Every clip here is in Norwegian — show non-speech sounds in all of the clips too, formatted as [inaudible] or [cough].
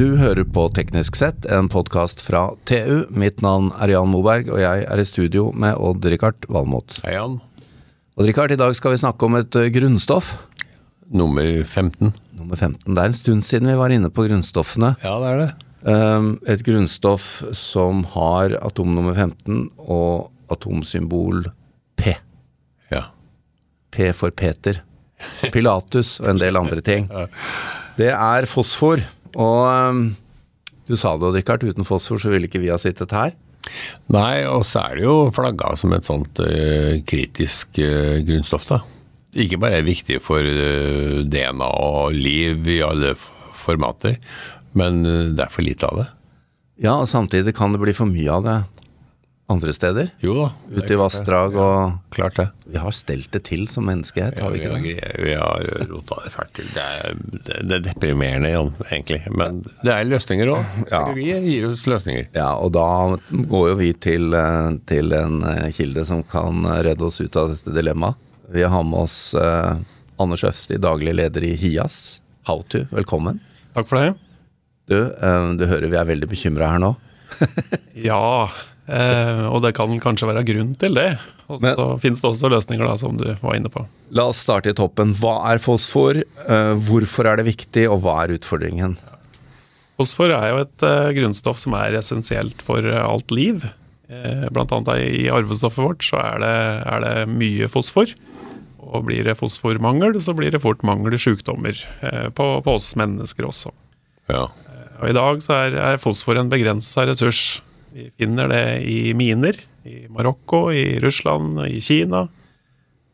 Du hører på Teknisk sett, en podkast fra TU. Mitt navn er Jan Moberg, og jeg er i studio med Odd-Rikard Valmot. Hei, Jan. Odd-Rikard, i dag skal vi snakke om et eh, grunnstoff. Nummer 15. Nummer 15. Det er en stund siden vi var inne på grunnstoffene. Ja, det er det. Um, et grunnstoff som har atom nummer 15 og atomsymbol P. Ja. P for Peter. Pilatus og en del andre ting. [laughs] Det er fosfor. Og um, du sa det, Richard, uten fosfor så ville ikke vi ha sittet her. Nei, og så er det jo flagga som et sånt uh, kritisk uh, grunnstoff, da. Ikke bare er viktig for uh, DNA og liv i alle formater, men det er for lite av det. Ja, og samtidig kan det bli for mye av det andre steder. Jo da. Ute i vassdrag og Klart det. Vi har stelt det til som menneskehet, har vi Ja, ikke vi det? har, vi har rota det fælt til. Det er, det, er deprimerende, Jan, egentlig. Men det er løsninger òg. Ja. Teknologi gir oss løsninger. Ja, og da går jo vi til, eh, til en eh, kilde som kan redde oss ut av dette dilemmaet. Vi har med oss eh, Anders Øfsti, daglig leder i HIAS. How to, velkommen. Takk for det. Du, eh, du hører vi er veldig bekymra her nå. [laughs] Ja, eh, og det kan kanskje være grunn til det. Og så finnes det også løsninger, da, som du var inne på. La oss starte i toppen. Hva er fosfor? Eh, hvorfor er det viktig, og hva er utfordringen? Fosfor er jo et eh, grunnstoff som er essensielt for eh, alt liv. Eh, blant annet i arvestoffet vårt så er det, er det mye fosfor. Og blir det fosformangel, så blir det fort mangel i sykdommer eh, på, på oss mennesker også. Ja. Og I dag så er, er fosfor en begrensa ressurs. Vi finner det i miner i Marokko, i Russland, i Kina.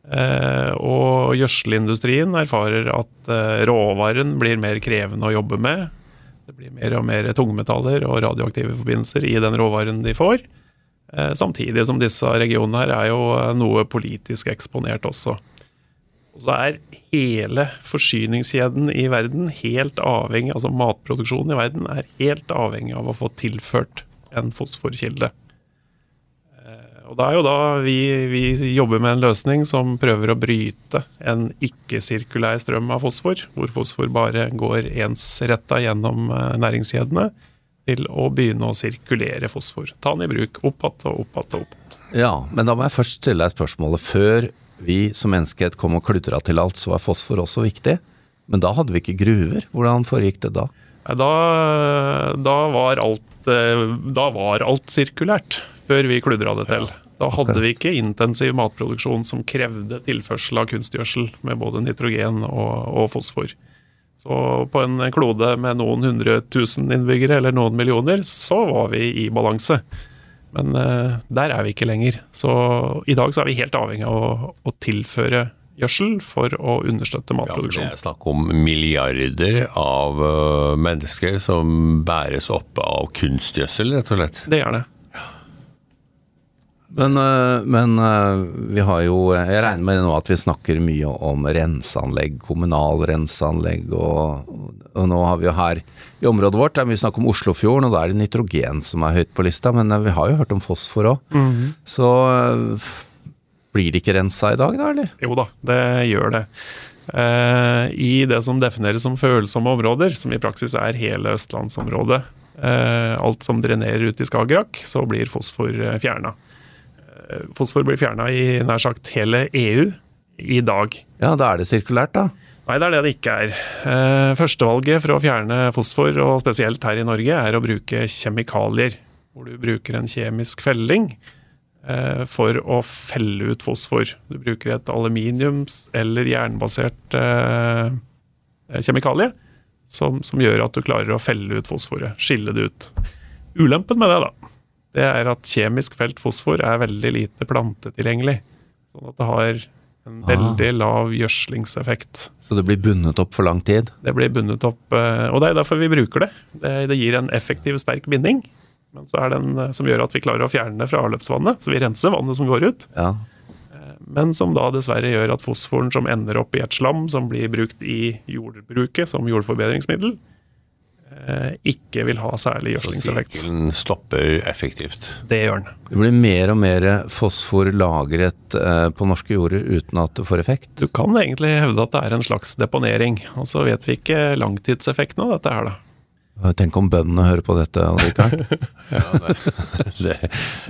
Eh, og gjødselindustrien erfarer at eh, råvaren blir mer krevende å jobbe med. Det blir mer og mer tungmetaller og radioaktive forbindelser i den råvaren de får. Eh, samtidig som disse regionene her er jo eh, noe politisk eksponert også. Og så er hele forsyningskjeden i verden helt avhengig, altså matproduksjonen i verden er helt avhengig av å få tilført en fosforkilde. Eh, Og det er jo da vi, vi jobber med en løsning som prøver å bryte en ikke-sirkulær strøm av fosfor, hvor fosfor bare går ensretta gjennom eh, næringskjedene, til å begynne å sirkulere fosfor. Ta den i bruk opp igjen og opp igjen og opp igjen. Ja, men da må jeg først stille deg spørsmålet. Før vi som menneskehet kom og kludra til alt, så var fosfor også viktig. Men da hadde vi ikke gruver. Hvordan foregikk det da? Da, da, var alt, eh, da var alt sirkulært, før vi kludra det til. Da hadde vi ikke intensiv matproduksjon som krevde tilførsel av kunstgjødsel med både nitrogen og, og fosfor. Så på en klode med noen hundre tusen innbyggere, eller noen millioner, så var vi i balanse. Men eh, der er vi ikke lenger. Så i dag så er vi helt avhengig av å, å tilføre gjødsel for å understøtte Ja, for det matproduksjon. er snakk om milliarder av mennesker som bæres opp av kunstgjødsel, rett og slett. Eh, Det er det. Men, øh, men øh, vi har jo Jeg regner med nå at vi snakker mye om renseanlegg, kommunal renseanlegg, og, og nå har vi jo her i området vårt vi er mye snakk om Oslofjorden, og da er det nitrogen som er høyt på lista, men vi har jo hørt om fosfor òg. Så -hmm. f- blir det ikke rensa i dag da, eller? Jo da, det gjør det. Eh, I det som defineres som følsomme områder, som i praksis er hele østlandsområdet, eh, alt som drenerer ut i Skagerrak, så blir fosfor eh, fjerna. Fosfor blir fjerna i nær sagt hele EU i dag. Ja, da er det sirkulært, da. Nei, det er det det ikke er. Førstevalget for å fjerne fosfor, og spesielt her i Norge, er å bruke kjemikalier. Hvor du bruker en kjemisk felling for å felle ut fosfor. Du bruker et aluminiums- eller jernbasert eh, kjemikalie som, som gjør at du klarer å felle ut fosforet. Skille det ut. Ulempen med det, da, det er at kjemisk felt fosfor er veldig lite plantetilgjengelig. Sånn at det har en Ah. veldig lav gjødslingseffekt. Så det blir bundet opp for lang tid. Det blir bundet opp, eh, og det er derfor vi bruker det. Det, det gir en effektiv, sterk binding. Men så er den eh, som gjør at vi klarer å fjerne det fra avløpsvannet. Så vi renser vannet som går ut. Ja. Men som da dessverre gjør at fosforen som ender opp i et slam som blir brukt i jordbruket som jordforbedringsmiddel, eh, ikke vil ha særlig Så gjødslingseffekt. sirkelen stopper effektivt. Det gjør den. Det blir mer og mer fosfor lagret eh, på norske jorder uten at det får effekt. Du kan egentlig hevde at det er en slags deponering. Og så vet vi ikke langtidseffekten av dette her, da. Tenk om bøndene hører på dette, Richard. [laughs] Ja, [laughs] det,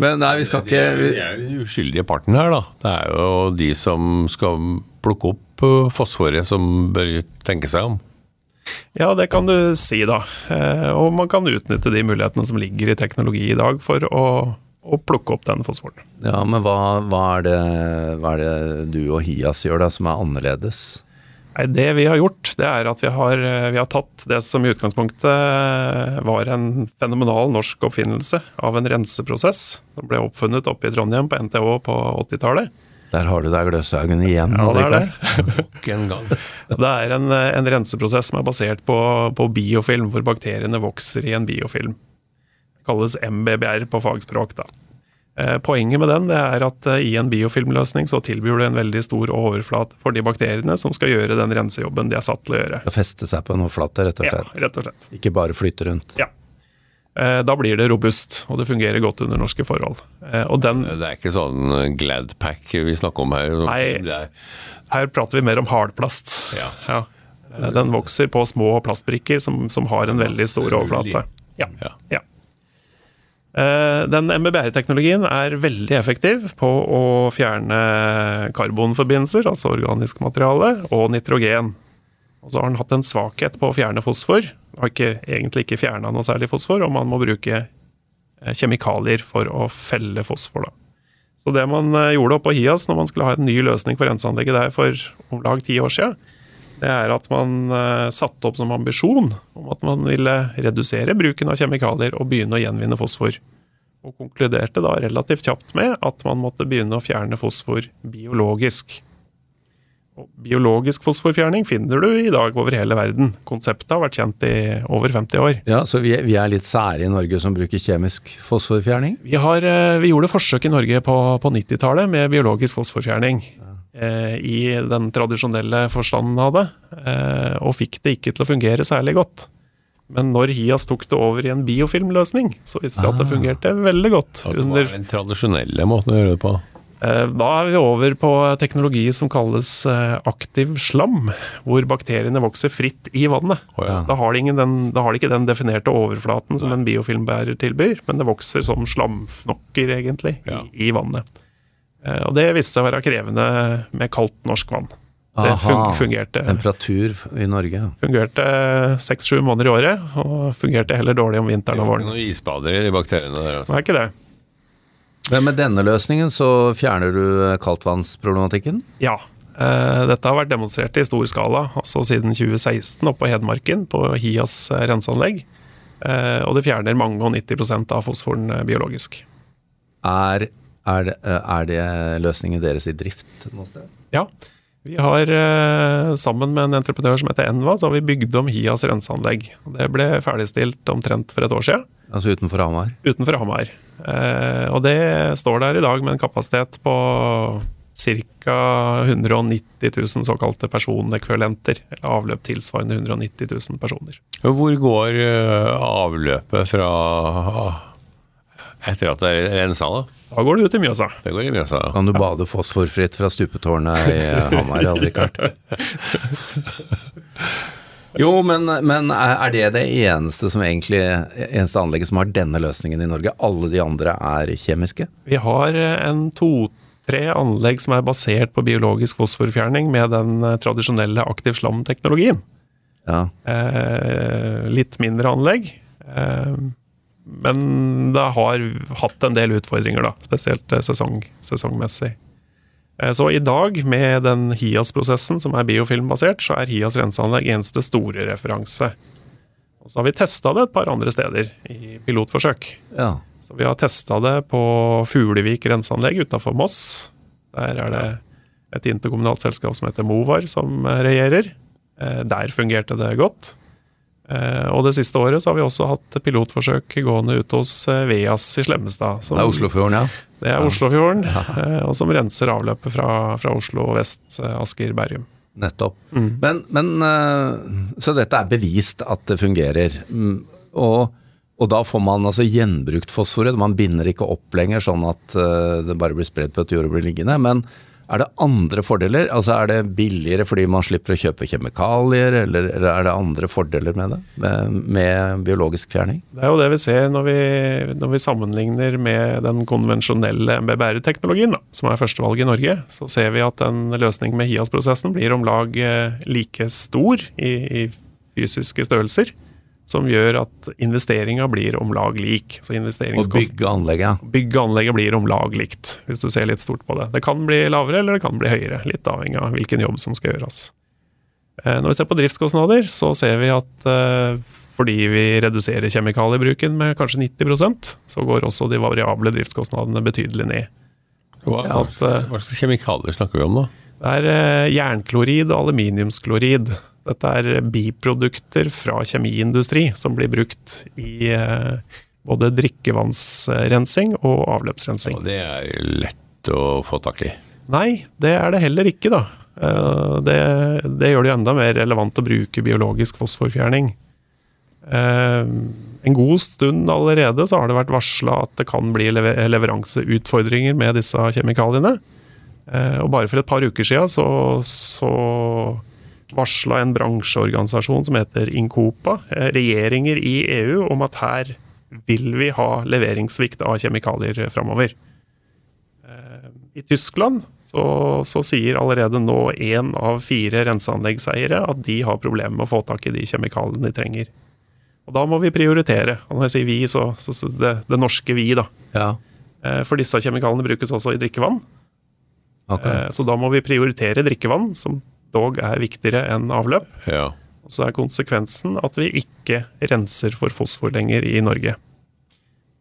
Men nei, vi skal ikke vi, er jo den uskyldige parten her, da. Det er jo de som skal plukke opp fosforet, som bør tenke seg om. Ja, det kan du si, da. Eh, og man kan utnytte de mulighetene som ligger i teknologi i dag for å, å plukke opp den fosforen. Ja, men hva, hva, er det, hva er det du og Hias gjør da, som er annerledes? Nei, Det vi har gjort, det er at vi har, eh, vi har tatt det som i utgangspunktet var en fenomenal norsk oppfinnelse av en renseprosess som ble oppfunnet oppe i Trondheim på NTH på 80-tallet. Der har du deg Gløshaugen igjen. Ja, det er det. [laughs] Nok en gang. Det er en, en renseprosess som er basert på, på biofilm, hvor bakteriene vokser i en biofilm. Det kalles MBBR på fagspråk. da. Eh, Poenget med den det er at eh, i en biofilmløsning så tilbyr du en veldig stor overflate for de bakteriene som skal gjøre den rensejobben de er satt til å gjøre. Å feste seg på en overflate, rett og Ja, rett og slett. Ikke bare flytte rundt. Ja. Eh, Da blir det robust, og det fungerer godt under norske forhold. Eh, Og den, Det er ikke sånn Gladpack vi snakker om her. Nei. Er, her prater vi mer om hardplast. Ja. ja. Den vokser på små plastbrikker som, som har en veldig stor overflate. Ja. ja. Eh, Den MBBR-teknologien er veldig effektiv på å fjerne karbonforbindelser, altså organisk materiale, og nitrogen. Og så har den hatt en svakhet på å fjerne fosfor. Har ikke, egentlig ikke fjerna noe særlig fosfor, og man må bruke eh, kjemikalier for å felle fosfor. Da. Så det man eh, gjorde oppe på Hias når man skulle ha en ny løsning for renseanlegget der for om lag ti år siden, det er at man eh, satte opp som ambisjon om at man ville redusere bruken av kjemikalier og begynne å gjenvinne fosfor. Og konkluderte da relativt kjapt med at man måtte begynne å fjerne fosfor biologisk. Og biologisk fosforfjerning finner du i dag over hele verden. Konseptet har vært kjent i over 50 år. Ja, Så vi, vi er litt sære i Norge som bruker kjemisk fosforfjerning? Vi, har, eh, vi gjorde forsøk i Norge på, på 90-tallet med biologisk fosforfjerning. Eh, I den tradisjonelle forstanden av det, eh, og fikk det ikke til å fungere særlig godt. Men når Hias tok det over i en biofilmløsning, så viste det seg at det fungerte veldig godt. Altså, hva er den tradisjonelle måten å gjøre det på? eh, da er vi over på teknologi som kalles aktiv slam, hvor bakteriene vokser fritt i vannet. Oh, ja. Da har, de ingen den, da har de ikke den definerte overflaten som en biofilmbærer tilbyr, men det vokser som slamfnokker, egentlig, Ja. i, i vannet. Eh, Og det viste seg å være krevende med kaldt norsk vann. Det Aha. fungerte, Temperatur i Norge. fungerte seks-sju måneder i året, og fungerte heller dårlig om vinteren og våren. Noen isbader i de bakteriene der, Det altså. er ikke det. Men med denne løsningen så fjerner du kaldtvannsproblematikken? Ja. eh, Dette har vært demonstrert i stor skala, altså siden 2016 oppe på Hedmarken, på Hias eh, renseanlegg. Eh, Og det fjerner mange og 90% av fosforen eh, biologisk. Er, er, det, er det løsningen deres i drift noe sted? Ja. Vi har eh, sammen med en entreprenør som heter Enva, så har vi bygd om Hias renseanlegg. Det ble ferdigstilt omtrent for et år siden, Altså utenfor Hamar? utenfor Hamar. Eh, og det står der i dag med en kapasitet på ca. 190 000 såkalte personekvivalenter. Eller avløp tilsvarende 190 000 personer. Hvor går eh, avløpet fra etter at det er rensa, da? Da går det ut i Mjøsa. Det går i Mjøsa. ja. Kan du bade fosforfritt fra stupetårnet i Hamar, Richard? [laughs] Jo, men, men er det det eneste som egentlig eneste anlegget som har denne løsningen i Norge? Alle de andre er kjemiske? Vi har eh, en to-tre anlegg som er basert på biologisk fosforfjerning med den eh, tradisjonelle aktiv slam-teknologien. Ja. Eh, litt mindre anlegg. Eh, men det har hatt en del utfordringer, da, spesielt eh, sesong, sesongmessig. Eh, så i dag, med den Hias-prosessen som er biofilmbasert, så er Hias renseanlegg eneste store referanse. Og så har vi testa det et par andre steder i pilotforsøk. ja. Så vi har testa det på Fuglevik renseanlegg utafor Moss. Der er det et interkommunalt selskap som heter Movar som eh, regjerer. Der fungerte det godt. Eh, Og det siste året så har vi også hatt pilotforsøk gående ute hos eh, Veas i Slemmestad. som- Det er Oslofjorden, ja. Det er Oslofjorden, ja. [laughs] og som renser avløpet fra, fra Oslo vest, eh, Asker, Bergum. Nettopp. Men, men eh, Så dette er bevist at det fungerer. Mm, Og, og da får man altså gjenbrukt fosforet. Man binder ikke opp lenger sånn at eh, det bare blir spredd på et jord og blir liggende. Men Er det andre fordeler? Altså Er det billigere fordi man slipper å kjøpe kjemikalier, eller, er det andre fordeler med det? Med, med, biologisk fjerning? Det er jo det vi ser når vi, når vi sammenligner med den konvensjonelle MBBR-teknologien, som er førstevalget i Norge. Så ser vi at en løsning med HIAS-prosessen blir om lag eh, like stor i, i fysiske størrelser som gjør at investeringa blir om lag lik. Så og bygge anlegget? Bygge anlegget blir om lag likt, hvis du ser litt stort på det. Det kan bli lavere eller det kan bli høyere, litt avhengig av hvilken jobb som skal gjøres. Eh, når vi ser på driftskostnader, så ser vi at eh, fordi vi reduserer kjemikaliebruken med kanskje 90% så går også de variable driftskostnadene betydelig ned. Hva, at, eh, hva slags kjemikalier snakker vi om da? Det er jernklorid og aluminiumsklorid. Dette er biprodukter fra kjemiindustri som blir brukt i eh, både drikkevannsrensing og avløpsrensing. Og det er lett å få tak i? Nei, det er det heller ikke, da. Eh, det, det gjør det jo enda mer relevant å bruke biologisk fosforfjerning. Eh, en god stund allerede så har det vært varsla at det kan bli leveranseutfordringer med disse kjemikaliene. Og bare for et par uker siden så, så varsla en bransjeorganisasjon som heter Incopa, eh, regjeringer i EU, om at her vil vi ha leveringssvikt av kjemikalier framover. Eh, I Tyskland så, så, sier allerede nå én av fire renseanleggseiere at de har problemer med å få tak i de kjemikaliene de trenger. Og da må vi prioritere. Og når jeg sier vi, så, så det, det, norske vi, da. Ja. Eh, for disse kjemikaliene brukes også i drikkevann. Okay. Så da må vi prioritere drikkevann, som dog er viktigere enn avløp. Ja. Og så er konsekvensen at vi ikke renser for fosfor lenger i Norge.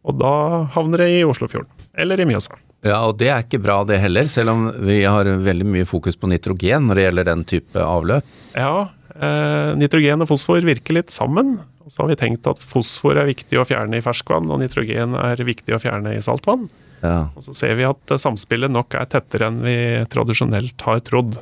Og da havner det i Oslofjorden. Eller i Mjøsa. Ja, og det er ikke bra det heller, selv om vi har veldig mye fokus på nitrogen når det gjelder den type avløp. Ja, eh, nitrogen og fosfor virker litt sammen. Og så har vi tenkt at fosfor er viktig å fjerne i ferskvann, og nitrogen er viktig å fjerne i saltvann. Ja. Og så ser vi at samspillet nok er tettere enn vi tradisjonelt har trodd.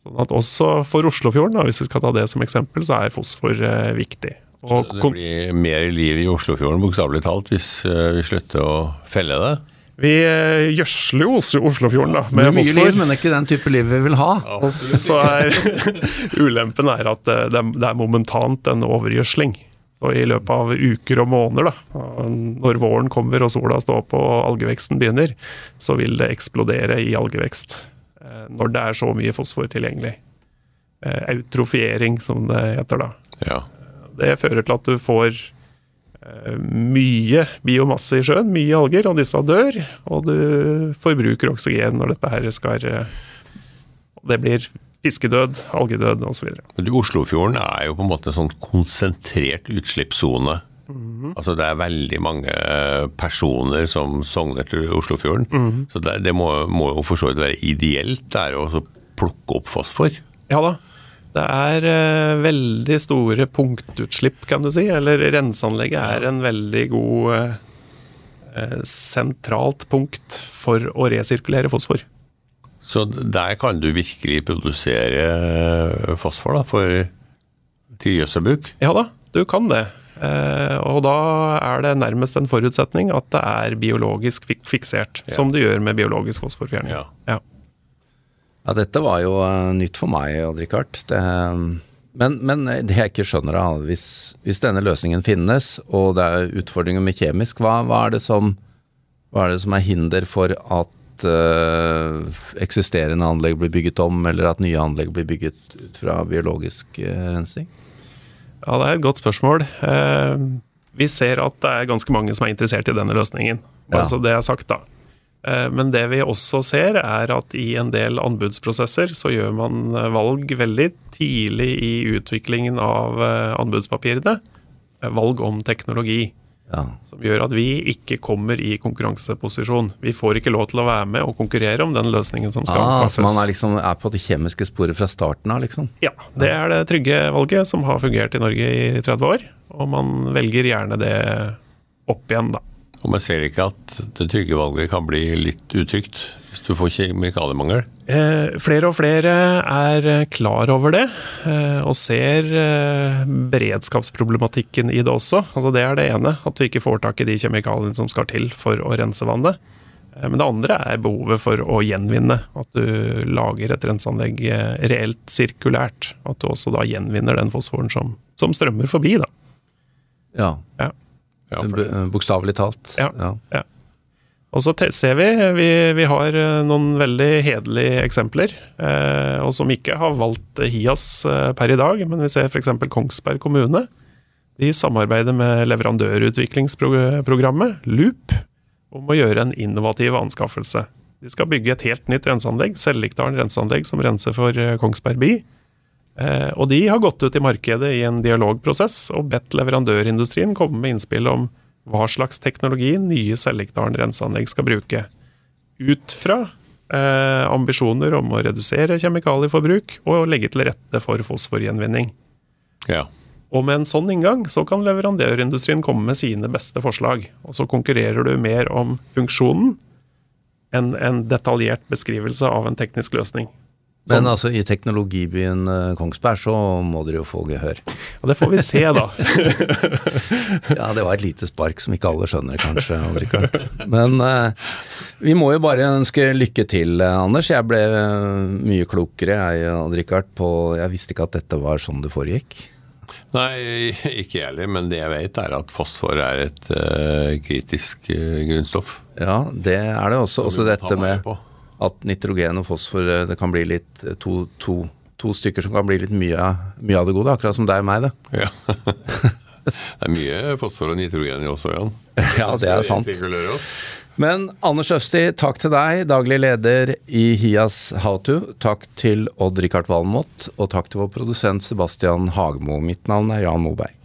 Sånn at også for Oslofjorden, da, hvis vi skal ta det som eksempel, så er fosfor eh, viktig. Og så det blir mer liv i Oslofjorden, bokstavelig talt, hvis uh, vi slutter å felle det? Vi uh, gjødsler jo Oslofjorden da, med mye fosfor. Liv, men det er ikke den type liv vi vil ha. Og så er [laughs] ulempen er at det, det er momentant en overgjødsling. Så I løpet av uker og måneder, da, når våren kommer og sola står på og algeveksten begynner, så vil det eksplodere i algevekst. Eh, når det er så mye fosfor tilgjengelig. Eh, eutrofiering, som det heter da. Ja. Det fører til at du får eh, mye biomasse i sjøen, mye alger, og disse dør. Og du forbruker oksygen når dette her skal Det blir fiskedød, algedød osv. Oslofjorden er jo på en måte en sånn konsentrert utslippssone. Mm -hmm. Altså Det er veldig mange personer som sogner til Oslofjorden. Mm -hmm. Så det, det må, må, jo for så vidt være ideelt det er å plukke opp fosfor. Ja da. Det er uh, veldig store punktutslipp, kan du si. Eller renseanlegget er en veldig god uh, sentralt punkt for å resirkulere fosfor. Så der kan du virkelig produsere fosfor da, for, til gjødselbruk? Ja da, du kan det. Uh, og da er det nærmest en forutsetning at det er biologisk fik fiksert, ja. som du gjør med biologisk fosforfjerning. Ja. Ja. ja. dette var jo uh, nytt for meg, Odd-Rikard. Men, men, det jeg ikke skjønner, da, hvis, hvis, denne løsningen finnes, og det er utfordringer med kjemisk, hva, hva, er, det som, hva er det som er hinder for at uh, eksisterende anlegg blir bygget om, eller at nye anlegg blir bygget ut fra biologisk rensing? Ja, Det er et godt spørsmål. Eh, vi ser at det er ganske mange som er interessert i denne løsningen. Ja. Altså det er sagt, da. Eh, men det vi også ser, er at i en del anbudsprosesser så gjør man valg veldig tidlig i utviklingen av eh, anbudspapirene. Valg om teknologi. Ja. Som gjør at vi ikke kommer i konkurranseposisjon. Vi får ikke lov til å være med og konkurrere om den løsningen som skal ah, anskaffes. Så man er, liksom, er på det kjemiske sporet fra starten av, liksom? Ja. Det er det trygge valget som har fungert i Norge i 30 år. Og man velger gjerne det opp igjen, da. Og man ser ikke at det trygge valget kan bli litt utrygt hvis du får kjemikaliemangel? Eh, flere og flere er klar over det, eh, og ser eh, beredskapsproblematikken i det også. Altså Det er det ene, at du ikke får tak i de kjemikaliene som skal til for å rense vannet. Eh, Men det andre er behovet for å gjenvinne. At du lager et renseanlegg eh, reelt sirkulært. At du også da gjenvinner den fosforen som, som strømmer forbi. da. Ja. Ja. Ja, for Bokstavelig talt. Ja. Og så ser vi, vi vi har eh, noen veldig hederlige eksempler, eh, og som ikke har valgt Hias eh, per i dag, men vi ser f.eks. Kongsberg kommune. De samarbeider med leverandørutviklingsprogrammet Loop om å gjøre en innovativ anskaffelse. De skal bygge et helt nytt renseanlegg, Sellikdalen renseanlegg, som renser for eh, Kongsberg by. Eh, og de har gått ut i markedet i en dialogprosess og bedt leverandørindustrien komme med innspill om hva slags teknologi nye Sellikdalen renseanlegg skal bruke. Ut fra eh, ambisjoner om å redusere kjemikalieforbruk og legge til rette for fosforgjenvinning. ja. Og med en sånn inngang så kan leverandørindustrien komme med sine beste forslag. Og så konkurrerer du mer om funksjonen enn en detaljert beskrivelse av en teknisk løsning. Men altså, i teknologibyen eh, Kongsberg så må dere jo få gehør. Og det får vi se, da. [laughs] Ja, det var et lite spark som ikke alle skjønner, kanskje, Odd-Rikard. Men eh, vi må jo bare ønske lykke til, eh, Anders. Jeg ble eh, mye klokere, jeg, Odd-Rikard, på Jeg visste ikke at dette var sånn det foregikk. Nei, ikke jeg heller, men det jeg vet er at fosfor er et uh, kritisk uh, grunnstoff. Ja, det er det også. Også dette med på. At nitrogen og fosfor eh, det kan bli litt eh, to, to, to stykker som kan bli litt mye, mye av det gode, akkurat som deg og meg, det. Ja. [laughs] det er mye fosfor og nitrogen i oss òg, Jan. [laughs] Ja, det er sant. Men Anders Øfsti, takk til deg, daglig leder i Hias Howto. Takk til Odd-Rikard Valmot, og takk til vår produsent Sebastian Hagmo. Mitt navn er Jan Moberg.